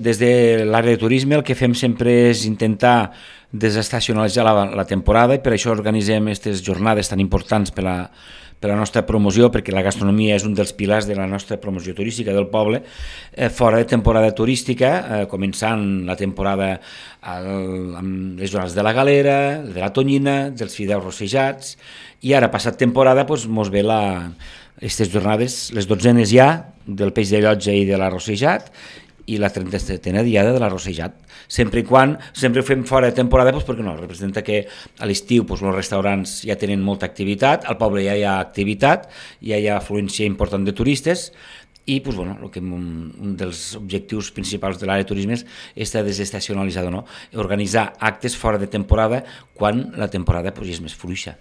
Des de l'àrea de turisme el que fem sempre és intentar desestacionalitzar la, la temporada i per això organitzem aquestes jornades tan importants per la, per la nostra promoció, perquè la gastronomia és un dels pilars de la nostra promoció turística del poble, eh, fora de temporada turística, eh, començant la temporada al, amb les jornades de la galera, de la tonyina, dels fideus rossejats, i ara, passat temporada, doncs, mos ve la, aquestes jornades, les dotzenes ja, del peix de llotja i de l'arrossejat, i la 37a diada de l'arrossejat. Sempre i quan, sempre ho fem fora de temporada, doncs perquè no, representa que a l'estiu doncs, els restaurants ja tenen molta activitat, al poble ja hi ha activitat, ja hi ha afluència important de turistes, i doncs, bueno, que un, un dels objectius principals de l'àrea de turisme és estar desestacionalitzada, no? organitzar actes fora de temporada quan la temporada doncs, és més fluixa.